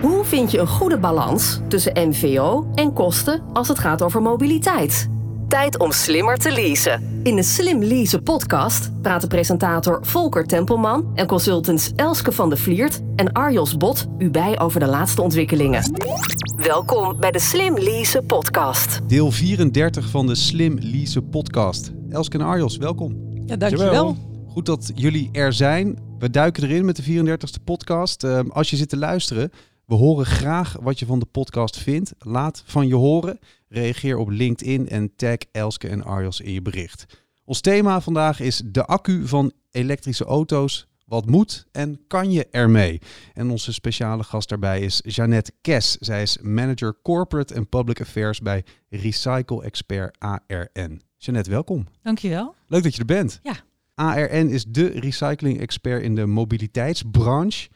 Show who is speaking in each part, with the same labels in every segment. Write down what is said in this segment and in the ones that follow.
Speaker 1: Hoe vind je een goede balans tussen MVO en kosten als het gaat over mobiliteit? Tijd om slimmer te leasen. In de Slim Leasen podcast praten presentator Volker Tempelman en consultants Elske van de Vliert en Arjos Bot u bij over de laatste ontwikkelingen. Welkom bij de Slim Leasen podcast.
Speaker 2: Deel 34 van de Slim Leasen podcast. Elske en Arjos, welkom.
Speaker 3: Ja, dankjewel.
Speaker 2: Goed dat jullie er zijn. We duiken erin met de 34e podcast. Uh, als je zit te luisteren, we horen graag wat je van de podcast vindt. Laat van je horen. Reageer op LinkedIn en tag Elske en Arjos in je bericht. Ons thema vandaag is de accu van elektrische auto's. Wat moet en kan je ermee? En onze speciale gast daarbij is Jeannette Kes. Zij is manager corporate en public affairs bij Recycle Expert ARN. Jeannette, welkom.
Speaker 3: Dankjewel.
Speaker 2: Leuk dat je er bent.
Speaker 3: Ja.
Speaker 2: ARN is de recycling expert in de mobiliteitsbranche.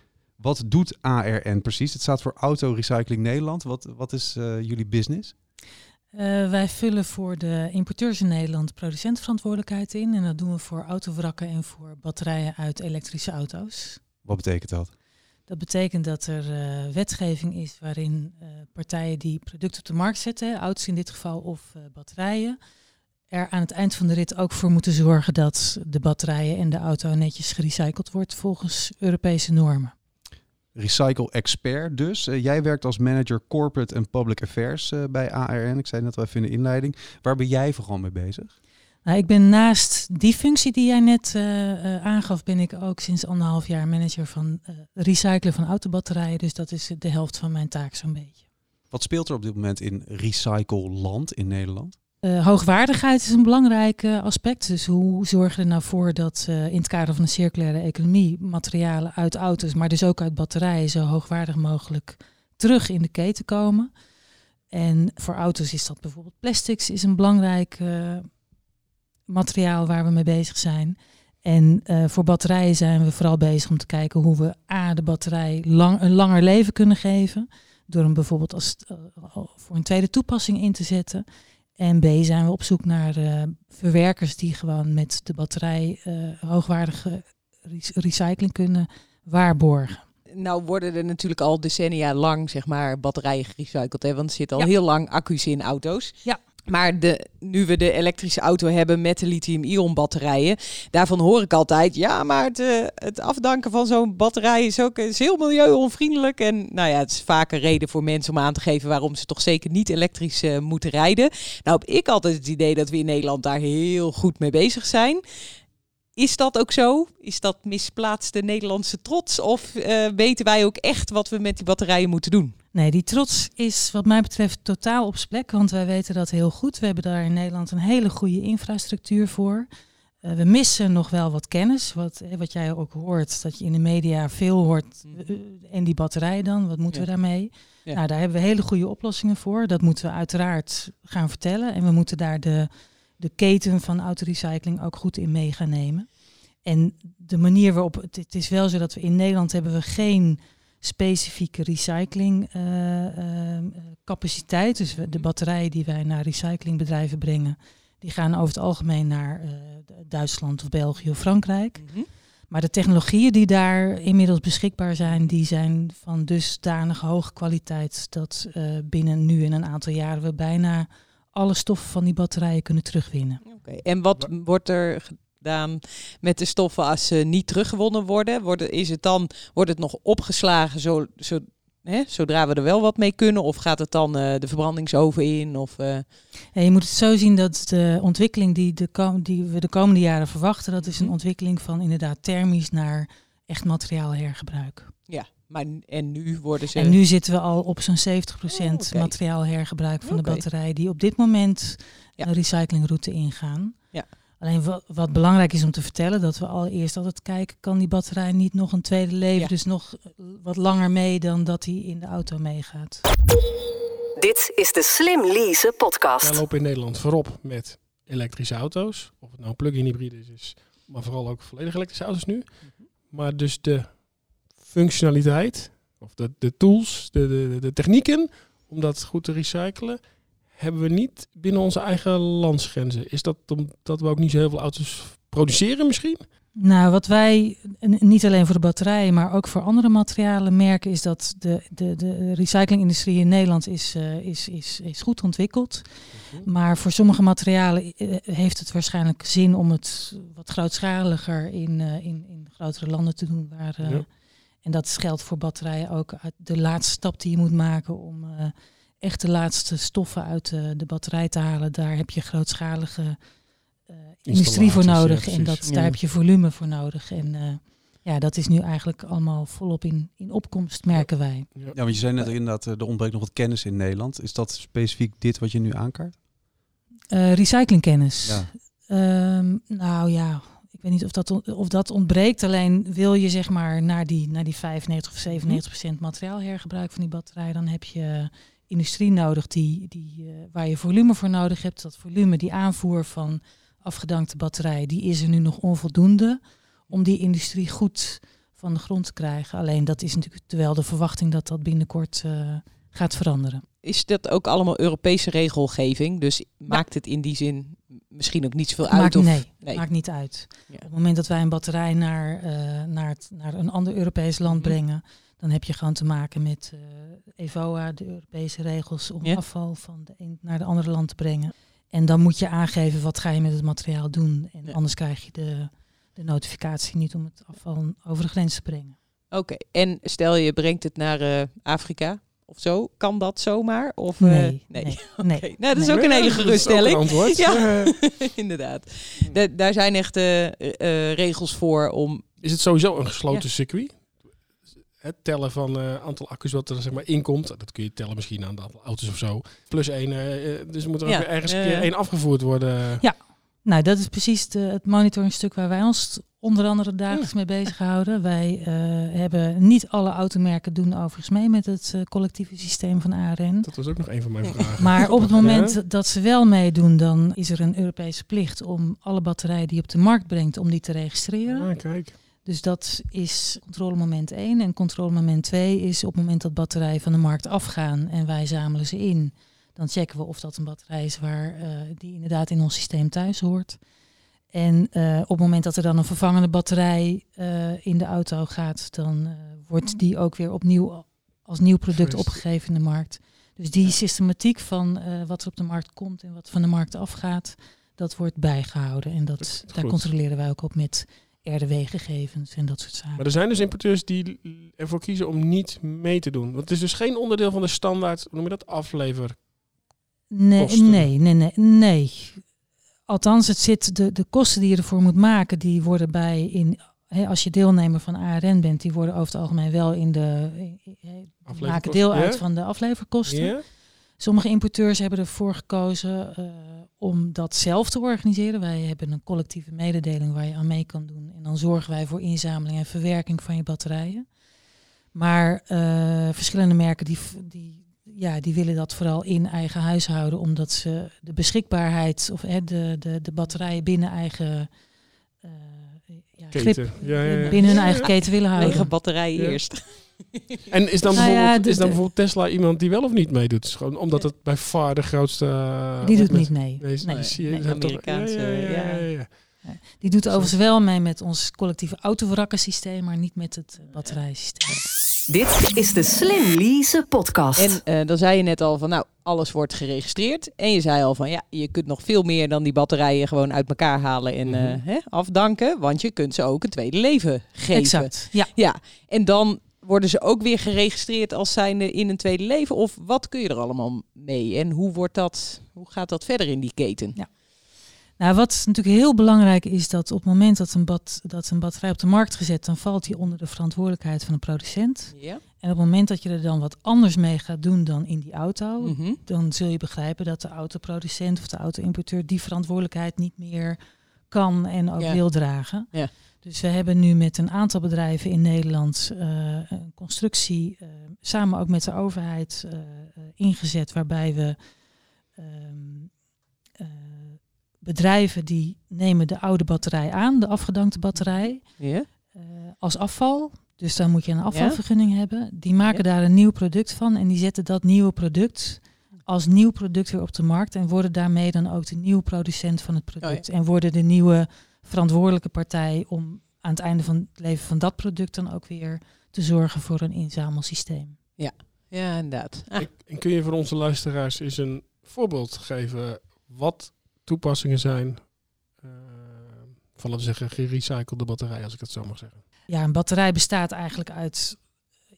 Speaker 2: Wat doet ARN precies? Het staat voor Auto Recycling Nederland. Wat, wat is uh, jullie business?
Speaker 3: Uh, wij vullen voor de importeurs in Nederland producentenverantwoordelijkheid in. En dat doen we voor autovrakken en voor batterijen uit elektrische auto's.
Speaker 2: Wat betekent dat?
Speaker 3: Dat betekent dat er uh, wetgeving is waarin partijen die producten op de markt zetten, auto's in dit geval of batterijen, er aan het eind van de rit ook voor moeten zorgen dat de batterijen en de auto netjes gerecycled wordt volgens Europese normen.
Speaker 2: Recycle Expert dus. Uh, jij werkt als manager corporate en public affairs uh, bij ARN. Ik zei net wel even in de inleiding. Waar ben jij vooral mee bezig?
Speaker 3: Nou, ik ben naast die functie die jij net uh, aangaf, ben ik ook sinds anderhalf jaar manager van recyclen van autobatterijen. Dus dat is de helft van mijn taak zo'n beetje.
Speaker 2: Wat speelt er op dit moment in recycle land in Nederland?
Speaker 3: Uh, hoogwaardigheid is een belangrijk uh, aspect. Dus hoe zorgen we er nou voor dat uh, in het kader van de circulaire economie materialen uit auto's, maar dus ook uit batterijen, zo hoogwaardig mogelijk terug in de keten komen. En voor auto's is dat bijvoorbeeld plastics, is een belangrijk materiaal waar we mee bezig zijn. En voor batterijen zijn we vooral bezig om te kijken hoe we A, de batterij lang, een langer leven kunnen geven. Door hem bijvoorbeeld als, voor een tweede toepassing in te zetten. En B zijn we op zoek naar uh, verwerkers die gewoon met de batterij uh, hoogwaardige recycling kunnen waarborgen.
Speaker 4: Nou worden er natuurlijk al decennia lang zeg maar batterijen gerecycled, hè? want er zitten al ja. heel lang accu's in auto's.
Speaker 3: Ja.
Speaker 4: Maar de, nu we de elektrische auto hebben met de lithium-ion batterijen, daarvan hoor ik altijd, ja, maar het, uh, het afdanken van zo'n batterij is ook is heel milieuonvriendelijk. En nou ja, het is vaak een reden voor mensen om aan te geven waarom ze toch zeker niet elektrisch uh, moeten rijden. Nou heb ik altijd het idee dat we in Nederland daar heel goed mee bezig zijn. Is dat ook zo? Is dat misplaatste Nederlandse trots? Of uh, weten wij ook echt wat we met die batterijen moeten doen?
Speaker 3: Nee, die trots is wat mij betreft totaal op plek, want wij weten dat heel goed. We hebben daar in Nederland een hele goede infrastructuur voor. Uh, we missen nog wel wat kennis, wat, wat jij ook hoort, dat je in de media veel hoort. Uh, en die batterij dan, wat moeten ja. we daarmee? Ja. Nou, daar hebben we hele goede oplossingen voor. Dat moeten we uiteraard gaan vertellen. En we moeten daar de, de keten van autorecycling ook goed in mee gaan nemen. En de manier waarop, het, het is wel zo dat we in Nederland hebben we geen specifieke recycling uh, uh, capaciteit. Dus we, de batterijen die wij naar recyclingbedrijven brengen, die gaan over het algemeen naar uh, Duitsland of België of Frankrijk. Mm -hmm. Maar de technologieën die daar inmiddels beschikbaar zijn, die zijn van dusdanig hoge kwaliteit dat binnen nu in een aantal jaren we bijna alle stoffen van die batterijen kunnen terugwinnen.
Speaker 4: Okay. En wat wordt er gedaan met de stoffen als ze niet teruggewonnen worden? Wordt, is het dan, wordt het nog opgeslagen zo, zo, hè, zodra we er wel wat mee kunnen? Of gaat het dan uh, de verbrandingsoven in? Of, uh...
Speaker 3: ja, je moet het zo zien dat de ontwikkeling die, de die we de komende jaren verwachten, dat is een ontwikkeling van inderdaad thermisch naar echt materiaalhergebruik.
Speaker 4: Ja, maar en nu worden ze.
Speaker 3: En nu zitten we al op zo'n 70% oh, okay. materiaalhergebruik van okay. de batterij, die op dit moment ja. een recyclingroute ingaan.
Speaker 4: Ja.
Speaker 3: Alleen wat, wat, belangrijk is om te vertellen, dat we allereerst altijd kijken, kan die batterij niet nog een tweede leven, ja. dus nog wat langer mee dan dat hij in de auto meegaat.
Speaker 1: Dit is de Slim Lease podcast.
Speaker 5: Wij lopen in Nederland voorop met elektrische auto's. Of het nou plug-in hybride is, is, maar vooral ook volledig elektrische auto's nu. Maar dus de functionaliteit, of de, de tools, de, de, de technieken om dat goed te recyclen, hebben we niet binnen onze eigen landsgrenzen. Is dat omdat we ook niet zo heel veel auto's produceren misschien?
Speaker 3: Nou, wat wij niet alleen voor de batterijen, maar ook voor andere materialen merken, is dat de, de, de recyclingindustrie in Nederland is, eh, is, is, is goed ontwikkeld. Maar voor sommige materialen eh, heeft het waarschijnlijk zin om het wat grootschaliger in, eh, in, in grotere landen te doen. Waar,
Speaker 5: Ja.
Speaker 3: En dat geldt voor batterijen ook. De laatste stap die je moet maken om echt de laatste stoffen uit de, de batterij te halen. Daar heb je grootschalige eh, industrie voor nodig.
Speaker 5: ja,
Speaker 3: en dat, daar
Speaker 4: Ja.
Speaker 3: heb je volume voor nodig. En eh, ja, dat is nu eigenlijk allemaal volop in, in opkomst, merken wij.
Speaker 2: Ja, want je zei net inderdaad, eh, er ontbreekt nog wat kennis in Nederland. Is dat specifiek dit wat je nu aankaart?
Speaker 3: Eh, recyclingkennis.
Speaker 2: Ja.
Speaker 3: Ehm, nou ja, ik weet niet of dat, of dat ontbreekt. Alleen wil je zeg maar naar die, naar die 95 of 97 procent materiaalhergebruik van die batterij, dan heb je industrie nodig die, die, eh, waar je volume voor nodig hebt. Dat volume, die aanvoer van afgedankte batterij, die is er nu nog onvoldoende om die industrie goed van de grond te krijgen. Alleen dat is natuurlijk terwijl de verwachting dat dat binnenkort eh, gaat veranderen.
Speaker 4: Is dat ook allemaal Europese regelgeving? Dus maakt het in die zin misschien ook niet zoveel uit?
Speaker 3: Maakt,
Speaker 4: Of,
Speaker 3: nee,
Speaker 4: nee.
Speaker 3: maakt niet uit.
Speaker 4: Ja.
Speaker 3: Op het moment dat wij een batterij naar, eh, naar, het, naar een ander Europees land
Speaker 4: Mhm.
Speaker 3: brengen, dan heb je gewoon te maken met eh EVOA, de Europese regels om
Speaker 4: Ja.
Speaker 3: afval van de een naar de andere land te brengen. En dan moet je aangeven wat ga je met het materiaal doen. En
Speaker 4: Ja.
Speaker 3: anders krijg je de, de notificatie niet om het afval over de grens te brengen.
Speaker 4: Oké, en stel je brengt het naar eh, Afrika of zo, kan dat zomaar? Of, eh,
Speaker 3: Nee,
Speaker 4: nee.
Speaker 3: nee, nee.
Speaker 4: Nou, dat is
Speaker 3: Nee.
Speaker 4: ook een hele
Speaker 5: Dat is ook een
Speaker 4: geruststelling.
Speaker 5: antwoord.
Speaker 4: Ja. Inderdaad. Da- daar zijn echt eh, eh, regels voor om...
Speaker 5: Is het sowieso een gesloten
Speaker 4: Ja.
Speaker 5: circuit? Het tellen van eh aantal accu's wat er zeg maar inkomt, dat kun je tellen misschien aan het aantal auto's of zo. Plus één, eh, dus moet er
Speaker 4: Ja,
Speaker 5: ook weer ergens een keer één afgevoerd worden.
Speaker 3: Nou, dat is precies de, het monitoringstuk waar wij ons onder andere dagelijks mee bezighouden. Wij hebben niet alle automerken doen overigens mee met het collectieve systeem van ARN.
Speaker 5: Dat was ook nog een van mijn vragen.
Speaker 3: Maar op het moment
Speaker 5: Ja.
Speaker 3: dat ze wel meedoen, dan is er een Europese plicht om alle batterijen die je op de markt brengt, om die te registreren.
Speaker 5: Ah, kijk.
Speaker 3: Dus dat is controlemoment 1. En controlemoment 2 is op het moment dat batterijen van de markt afgaan en wij zamelen ze in. Dan checken we of dat een batterij is waar eh, die inderdaad in ons systeem thuis hoort. En eh, op het moment dat er dan een vervangende batterij eh, in de auto gaat, dan wordt die ook weer opnieuw als nieuw product opgegeven in de markt. Dus die systematiek van wat er op de markt komt en wat van de markt afgaat, dat wordt bijgehouden. En dat, daar
Speaker 5: Goed.
Speaker 3: controleren wij ook op met RDW-gegevens en dat soort zaken.
Speaker 5: Maar er zijn dus importeurs die ervoor kiezen om niet mee te doen. Want het is dus geen onderdeel van de standaard, hoe noem je dat, aflever.
Speaker 3: Nee, nee, nee, nee, nee. Althans, het zit, de, de kosten die je ervoor moet maken, die worden bij in. Hè, als je deelnemer van ARN bent, die worden over het algemeen wel in de. maken deel uit van de afleverkosten.
Speaker 5: Ja?
Speaker 3: Sommige importeurs hebben ervoor gekozen eh, om dat zelf te organiseren. Wij hebben een collectieve mededeling waar je aan mee kan doen. En dan zorgen wij voor inzameling en verwerking van je batterijen. Maar eh, verschillende merken die, die, ja, die willen dat vooral in eigen huis houden, omdat ze de beschikbaarheid of hè, de, de, de batterijen binnen eigen eh, ja, grip
Speaker 5: Keten. Ja, ja, ja.
Speaker 3: binnen hun eigen keten willen houden.
Speaker 4: Eigen batterij
Speaker 5: Ja.
Speaker 4: eerst.
Speaker 5: En is dan,
Speaker 3: Nou ja,
Speaker 5: bijvoorbeeld,
Speaker 3: de-
Speaker 5: is dan bijvoorbeeld Tesla iemand die wel of niet meedoet? Is Gewoon omdat het bij far de grootste... eh,
Speaker 3: Die doet
Speaker 5: met-
Speaker 3: niet mee.
Speaker 5: Nee,
Speaker 3: Nee,
Speaker 5: nee, zie je,
Speaker 4: Amerikaanse,
Speaker 5: ja, ja, ja, ja,
Speaker 4: ja.
Speaker 5: ja.
Speaker 3: Die doet overigens wel mee met ons collectieve autowrakkensysteem, maar niet met het eh, batterijsysteem.
Speaker 1: Dit is de Slim Lease podcast.
Speaker 4: En eh, dan zei je net al van, nou, alles wordt geregistreerd. En je zei al van, ja, je kunt nog veel meer dan die batterijen gewoon uit elkaar halen en eh,
Speaker 5: Mhm.
Speaker 4: hè, afdanken. Want je kunt ze ook een tweede leven geven.
Speaker 3: Exact. Ja.
Speaker 4: Ja, en dan worden ze ook weer geregistreerd als zijnde in een tweede leven? Of wat kun je er allemaal mee? En hoe, wordt dat, hoe gaat dat verder in die keten?
Speaker 3: Ja. Nou, wat natuurlijk heel belangrijk is dat op het moment dat een, dat een batterij op de markt gezet, dan valt die onder de verantwoordelijkheid van de producent.
Speaker 4: Ja.
Speaker 3: En op het moment dat je er dan wat anders mee gaat doen dan in die auto,
Speaker 4: Mhm.
Speaker 3: dan zul je begrijpen dat de autoproducent of de auto-importeur die verantwoordelijkheid niet meer kan en ook
Speaker 4: Ja.
Speaker 3: wil dragen.
Speaker 4: Ja.
Speaker 3: Dus we hebben nu met een aantal bedrijven in Nederland eh, een constructie, eh, samen ook met de overheid, eh, ingezet waarbij we ehm, eh, bedrijven die nemen de oude batterij aan, de afgedankte batterij,
Speaker 4: Ja.
Speaker 3: als afval. Dus dan moet je een afvalvergunning hebben. Die maken
Speaker 4: Ja.
Speaker 3: daar een nieuw product van en die zetten dat nieuwe product als nieuw product weer op de markt en worden daarmee dan ook de nieuwe producent van het product en worden de nieuwe verantwoordelijke partij om aan het einde van het leven van dat product dan ook weer te zorgen voor een inzamelsysteem.
Speaker 4: Ja, inderdaad. Ah,
Speaker 5: En, kun je voor onze luisteraars eens een voorbeeld geven wat toepassingen zijn eh, van, laten we zeggen, gerecyclede batterij, als ik het zo mag zeggen.
Speaker 3: Ja, een batterij bestaat eigenlijk uit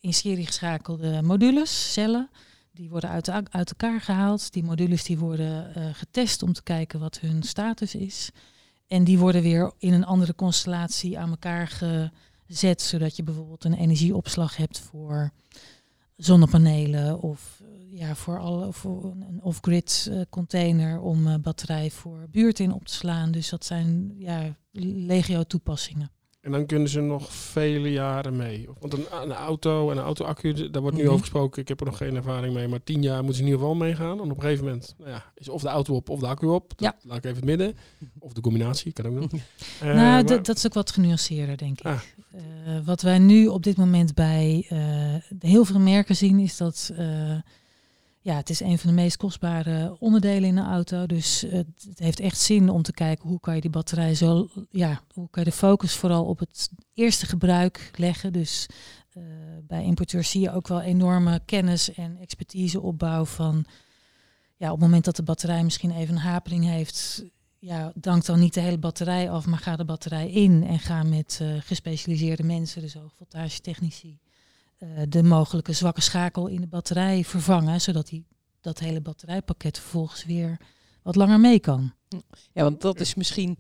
Speaker 3: in serie geschakelde modules, cellen. Die worden uit, de- uit elkaar gehaald. Die modules die worden eh, getest om te kijken wat hun status is. En die worden weer in een andere constellatie aan elkaar gezet, zodat je bijvoorbeeld een energieopslag hebt voor zonnepanelen of eh, ja, voor, alle, voor een- off-grid eh, container om eh, batterij voor buurt in op te slaan. Dus dat zijn ja, legio toepassingen.
Speaker 5: En dan kunnen ze nog vele jaren mee. Want een, een auto en een auto-accu, daar wordt nu
Speaker 4: Mhm.
Speaker 5: over gesproken. Ik heb er nog geen ervaring mee, maar tien jaar moeten ze in ieder geval meegaan. En op een gegeven moment nou ja, is of de auto op of de accu op. Dat
Speaker 3: Ja.
Speaker 5: laat ik even het midden. Of de combinatie, kan ook nog. Eh,
Speaker 3: nou,
Speaker 5: maar-
Speaker 3: dat- is ook wat genuanceerder, denk ik.
Speaker 5: Ah.
Speaker 3: Eh, wat wij nu op dit moment bij eh, heel veel merken zien, is dat ja, het is een van de meest kostbare onderdelen in een auto. Dus het heeft echt zin om te kijken hoe kan je die batterij zo, ja, hoe kan je de focus vooral op het eerste gebruik leggen. Dus eh, bij importeurs zie je ook wel enorme kennis en expertise opbouw van ja, op het moment dat de batterij misschien even een hapering heeft, ja, dank dan niet de hele batterij af, maar ga de batterij in en ga met eh, gespecialiseerde mensen, dus hoogvoltagetechnici, de mogelijke zwakke schakel in de batterij vervangen, zodat die, dat hele batterijpakket vervolgens weer wat langer mee kan.
Speaker 4: Ja, want dat is misschien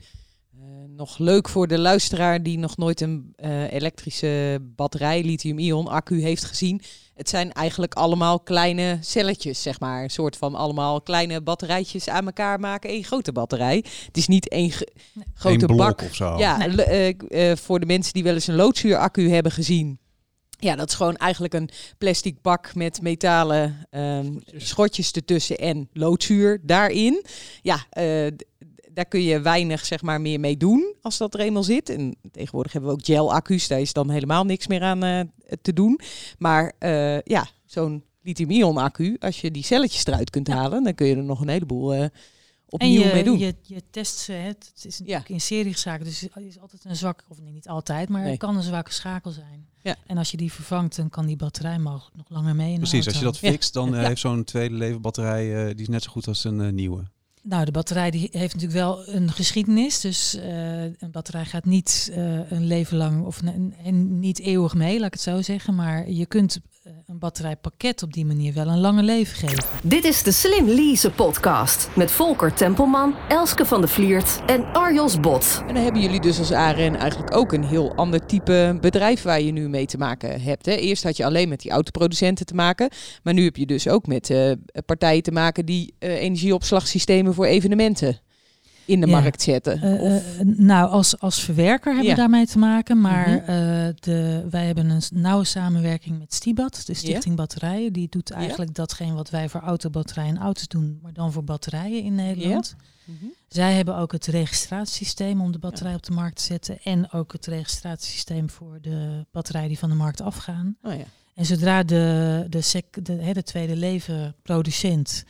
Speaker 4: eh, nog leuk voor de luisteraar die nog nooit een eh, elektrische batterij, lithium-ion accu heeft gezien. Het zijn eigenlijk allemaal kleine celletjes, zeg maar. Een soort van allemaal kleine batterijtjes aan elkaar maken. één grote batterij. Het is niet één ge-
Speaker 3: Nee.
Speaker 4: grote
Speaker 2: Eén blok
Speaker 4: bak.
Speaker 2: of zo.
Speaker 4: Ja,
Speaker 3: Nee.
Speaker 4: eh, eh, voor de mensen die wel eens een loodzuuraccu hebben gezien. Ja, dat is gewoon eigenlijk een plastic bak met metalen ehm,
Speaker 5: Schotjes.
Speaker 4: schotjes ertussen en loodzuur daarin. Ja, eh, daar kun je weinig zeg maar, meer mee doen als dat er eenmaal zit. En tegenwoordig hebben we ook gel-accu's, daar is dan helemaal niks meer aan eh, te doen. Maar eh, ja, zo'n lithium-ion accu, als je die celletjes eruit kunt halen, dan kun je er nog een heleboel
Speaker 3: En je,
Speaker 4: mee doen.
Speaker 3: je, je test ze, hè, het is natuurlijk
Speaker 4: Ja.
Speaker 3: in serie geschaken, dus het is altijd een zwak, of nee, niet altijd, maar
Speaker 4: Nee.
Speaker 3: het kan een zwakke schakel zijn.
Speaker 4: Ja.
Speaker 3: En als je die vervangt, dan kan die batterij mogelijk nog langer mee in de
Speaker 2: Precies, als je dat fixt, dan eh, heeft zo'n tweede leven batterij, eh, die is net zo goed als een eh, nieuwe.
Speaker 3: Nou, de batterij die heeft natuurlijk wel een geschiedenis. Dus eh, een batterij gaat niet eh, een leven lang of een, en niet eeuwig mee, laat ik het zo zeggen. Maar je kunt een batterijpakket op die manier wel een lange leven geven.
Speaker 1: Dit is de Slim Lease podcast met Volker Tempelman, Elske van de Vliert en Arjos Bot.
Speaker 4: En dan hebben jullie dus als ARN eigenlijk ook een heel ander type bedrijf waar je nu mee te maken hebt. Hè? Eerst had je alleen met die autoproducenten te maken, maar nu heb je dus ook met eh, partijen te maken die eh, energieopslagsystemen voor evenementen in de
Speaker 3: Ja.
Speaker 4: markt zetten.
Speaker 3: Eh,
Speaker 4: Of-
Speaker 3: eh, nou, als, als verwerker hebben
Speaker 4: Ja.
Speaker 3: we daarmee te maken. Maar
Speaker 4: Mhm.
Speaker 3: eh, de, wij hebben een nauwe samenwerking met Stibat, de Stichting Batterijen. Die doet eigenlijk datgene wat wij voor autobatterijen en auto's doen, maar dan voor batterijen in Nederland.
Speaker 4: Mhm.
Speaker 3: Zij hebben ook het registratiesysteem om de batterij op de markt te zetten. En ook het registratiesysteem voor de batterijen die van de markt afgaan.
Speaker 4: Oh ja.
Speaker 3: En zodra de, de, sec, de, hè, de tweede leven producent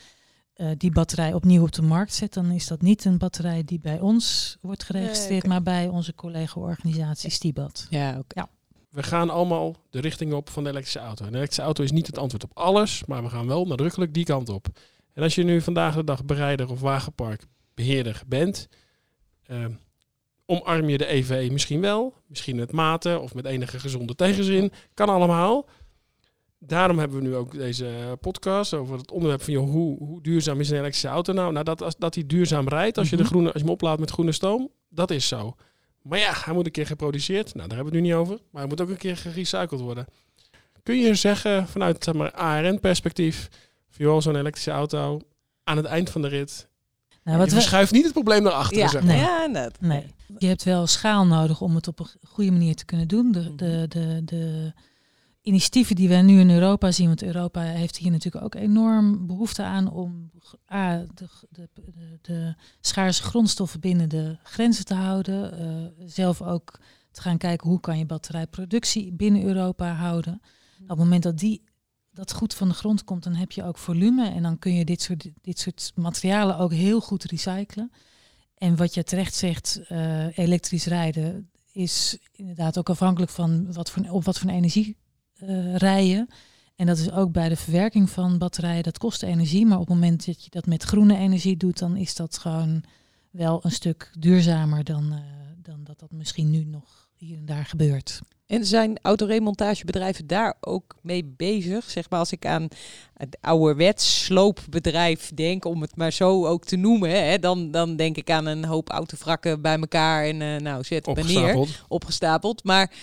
Speaker 3: eh, die batterij opnieuw op de markt zet, dan is dat niet een batterij die bij ons wordt geregistreerd,
Speaker 4: Nee,
Speaker 3: maar bij onze collega-organisatie Stibat.
Speaker 4: Ja, oké.
Speaker 5: We gaan allemaal de richting op van de elektrische auto. En de elektrische auto is niet het antwoord op alles, maar we gaan wel nadrukkelijk die kant op. En als je nu vandaag de dag bereider of wagenparkbeheerder bent, eh, omarm je de EV misschien wel, misschien met mate of met enige gezonde tegenzin, kan allemaal. Daarom hebben we nu ook deze podcast over het onderwerp van joh, hoe, hoe duurzaam is een elektrische auto nou? Nou, dat, als, dat hij duurzaam rijdt als je, de
Speaker 3: Mhm.
Speaker 5: groene, als je hem oplaadt met groene stoom, dat is zo. Maar ja, hij moet een keer geproduceerd. Nou, daar hebben we het nu niet over. Maar hij moet ook een keer gerecycled worden. Kun je zeggen vanuit zeg maar, ARN-perspectief, van joh, zo'n elektrische auto aan het eind van de rit.
Speaker 3: Nou,
Speaker 5: je
Speaker 3: wat we,
Speaker 5: verschuift niet het probleem naar achteren,
Speaker 4: Ja,
Speaker 5: zeg maar.
Speaker 3: Nee.
Speaker 4: ja net.
Speaker 3: nee. Je hebt wel schaal nodig om het op een goede manier te kunnen doen. De, de,
Speaker 4: Mhm.
Speaker 3: de, de initiatieven die wij nu in Europa zien, want Europa heeft hier natuurlijk ook enorm behoefte aan om A, de, de, de, schaarse grondstoffen binnen de grenzen te houden. eh, zelf ook te gaan kijken hoe kan je batterijproductie binnen Europa houden. Op het moment dat die dat goed van de grond komt, dan heb je ook volume en dan kun je dit soort, dit soort materialen ook heel goed recyclen. En wat je terecht zegt, uh, elektrisch rijden is inderdaad ook afhankelijk van wat voor, op wat voor energie uh, rijden. En dat is ook bij de verwerking van batterijen, dat kost energie. Maar op het moment dat je dat met groene energie doet, dan is dat gewoon wel een stuk duurzamer dan, uh, dan dat dat misschien nu nog hier en daar gebeurt.
Speaker 4: En zijn autoremontagebedrijven daar ook mee bezig? Zeg maar als ik aan het ouderwets sloopbedrijf denk, om het maar zo ook te noemen, hè, dan, dan denk ik aan een hoop autovrakken bij elkaar en uh, nou zet het neer, opgestapeld. Maar uh,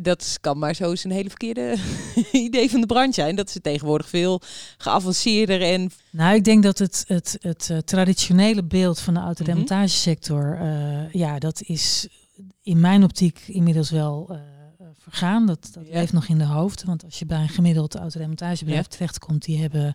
Speaker 4: dat kan maar zo eens een hele verkeerde idee van de branche zijn. Dat ze tegenwoordig veel geavanceerder en...
Speaker 3: Nou, ik denk dat het, het, het uh, traditionele beeld van de autoremontagesector, uh, ja, dat is in mijn optiek inmiddels wel uh, vergaan. Dat, dat ja. leeft nog in de hoofd. Want als je bij een gemiddeld autoremontagebedrijf ja. terechtkomt, die hebben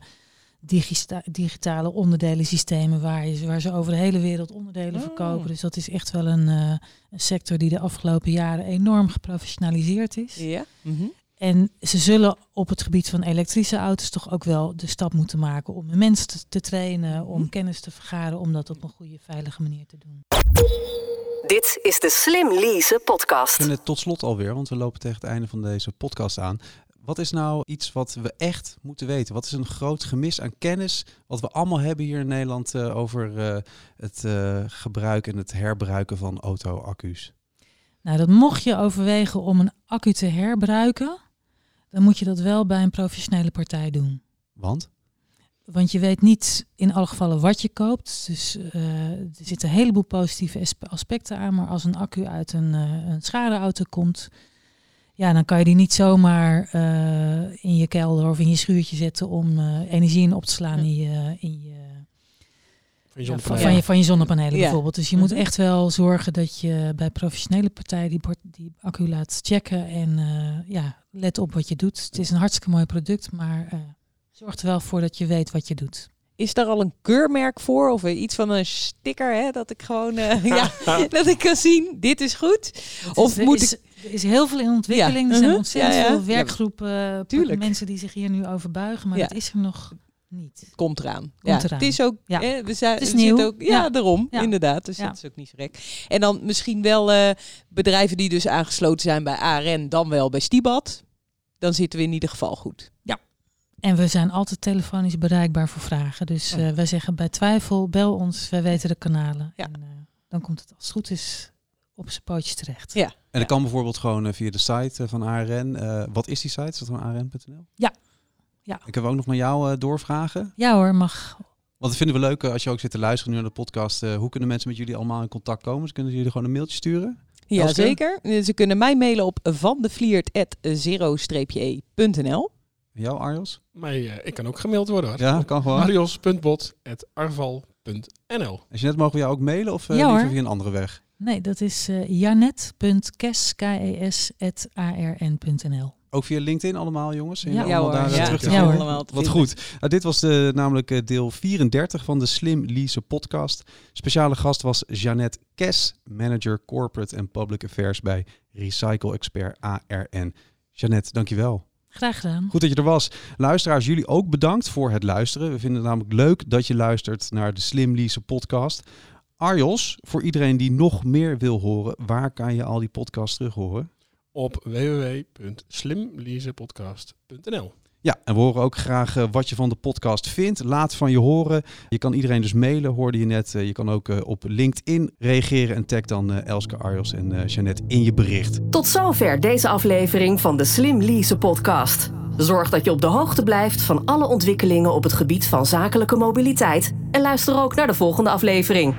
Speaker 3: digita digitale onderdelensystemen waar, je, waar ze over de hele wereld onderdelen oh. verkopen. Dus dat is echt wel een, uh, een, sector die de afgelopen jaren enorm geprofessionaliseerd is.
Speaker 4: Ja. Mm -hmm.
Speaker 3: En ze zullen op het gebied van elektrische auto's toch ook wel de stap moeten maken om de mensen te, te trainen, om kennis te vergaren, om dat op een goede, veilige manier te doen.
Speaker 1: Dit is de Slim Lease podcast.
Speaker 2: En tot slot alweer, want we lopen tegen het einde van deze podcast aan. Wat is nou iets wat we echt moeten weten? Wat is een groot gemis aan kennis wat we allemaal hebben hier in Nederland uh, over uh, het uh, gebruik en het herbruiken van auto-accu's?
Speaker 3: Nou, dat mocht je overwegen om een accu te herbruiken, dan moet je dat wel bij een professionele partij doen.
Speaker 2: Want?
Speaker 3: Want je weet niet in alle gevallen wat je koopt. Dus uh, er zitten een heleboel positieve aspecten aan. Maar als een accu uit een, uh, een schadeauto komt, ja, dan kan je die niet zomaar uh, in je kelder of in je schuurtje zetten om energie in op te slaan in je, in je
Speaker 5: van je,
Speaker 3: ja, van, van, je, van je zonnepanelen ja. bijvoorbeeld. Dus je moet echt wel zorgen dat je bij professionele partijen die, die accu laat checken. En ja, let op wat je doet. Het is een hartstikke mooi product, maar Zorg er wel voor dat je weet wat je doet.
Speaker 4: Is daar al een keurmerk voor of iets van een sticker, hè, dat ik gewoon uh, ja, dat ik kan zien, dit is goed? Of
Speaker 3: is,
Speaker 4: moet
Speaker 3: is,
Speaker 4: ik...
Speaker 3: er is heel veel in ontwikkeling.
Speaker 4: Ja.
Speaker 3: Er zijn
Speaker 4: Uh-huh.
Speaker 3: ontzettend
Speaker 4: Ja, ja.
Speaker 3: veel werkgroepen,
Speaker 4: Ja,
Speaker 3: uh,
Speaker 4: tuurlijk.
Speaker 3: mensen die zich hier nu over buigen, maar
Speaker 4: Ja.
Speaker 3: dat is er nog niet.
Speaker 4: Komt eraan.
Speaker 3: Komt
Speaker 4: ja,
Speaker 3: eraan.
Speaker 4: Het is ook,
Speaker 3: Ja.
Speaker 4: hè, we zijn,
Speaker 3: Het is nieuw.
Speaker 4: Ook, ja,
Speaker 3: Ja.
Speaker 4: daarom,
Speaker 3: Ja.
Speaker 4: inderdaad. Dus
Speaker 3: Ja.
Speaker 4: dat is ook niet zo gek. En dan misschien wel eh, bedrijven die dus aangesloten zijn bij ARN, dan wel bij Stibad. Dan zitten we in ieder geval goed.
Speaker 3: En we zijn altijd telefonisch bereikbaar voor vragen. Dus
Speaker 4: Ja.
Speaker 3: eh, wij zeggen bij twijfel, bel ons, wij weten de kanalen.
Speaker 4: Ja.
Speaker 3: En eh, dan komt het als het goed is op zijn pootjes terecht.
Speaker 4: Ja.
Speaker 2: En dat kan bijvoorbeeld gewoon eh, via de site eh, van ARN. Eh, wat is die site? Is dat van arn.nl?
Speaker 3: Ja. Ja.
Speaker 2: Ik heb ook nog naar jou eh, doorvragen.
Speaker 3: Ja hoor, mag.
Speaker 2: Want dat vinden we leuk als je ook zit te luisteren nu naar de podcast. eh, hoe kunnen mensen met jullie allemaal in contact komen? Dus kunnen ze jullie gewoon een mailtje sturen?
Speaker 4: Ja,
Speaker 2: Elske?
Speaker 4: zeker. Ze kunnen mij mailen op vandevliert.zero-e.nl.
Speaker 2: En jou, Arjos?
Speaker 5: Maar eh, ik kan ook gemaild worden hoor.
Speaker 2: Ja, kan gewoon.
Speaker 5: marios.bot.arval.nl
Speaker 2: Als je net mogen we jou ook mailen of eh,
Speaker 3: Ja,
Speaker 2: liever via een andere weg?
Speaker 3: Nee, dat is uh, janet.kes.arn.nl.
Speaker 2: Ook via LinkedIn allemaal, jongens? En
Speaker 3: Ja.
Speaker 2: allemaal
Speaker 4: hoor.
Speaker 2: daar, eh,
Speaker 3: Ja,
Speaker 2: terug te
Speaker 3: ja,
Speaker 4: allemaal
Speaker 2: Wat goed. Nou, dit was de, namelijk eh, deel 34 van de Slim Lease podcast. Speciale gast was Jeannette Kes, manager corporate en public affairs bij Recycle Expert ARN. Jeannette, dankjewel.
Speaker 3: Graag gedaan.
Speaker 2: Goed dat je er was. Luisteraars, jullie ook bedankt voor het luisteren. We vinden het namelijk leuk dat je luistert naar de Slim Lease podcast. Arjos, voor iedereen die nog meer wil horen, waar kan je al die podcasts terug horen?
Speaker 5: op www.slimleasepodcast.nl
Speaker 2: Ja, en we horen ook graag eh, wat je van de podcast vindt. Laat van je horen. Je kan iedereen dus mailen, hoorde je net. Eh, je kan ook eh, op LinkedIn reageren en tag dan Elske Arjos en Jeannette in je bericht.
Speaker 1: Tot zover deze aflevering van de Slim Lease podcast. Zorg dat je op de hoogte blijft van alle ontwikkelingen op het gebied van zakelijke mobiliteit. En luister ook naar de volgende aflevering.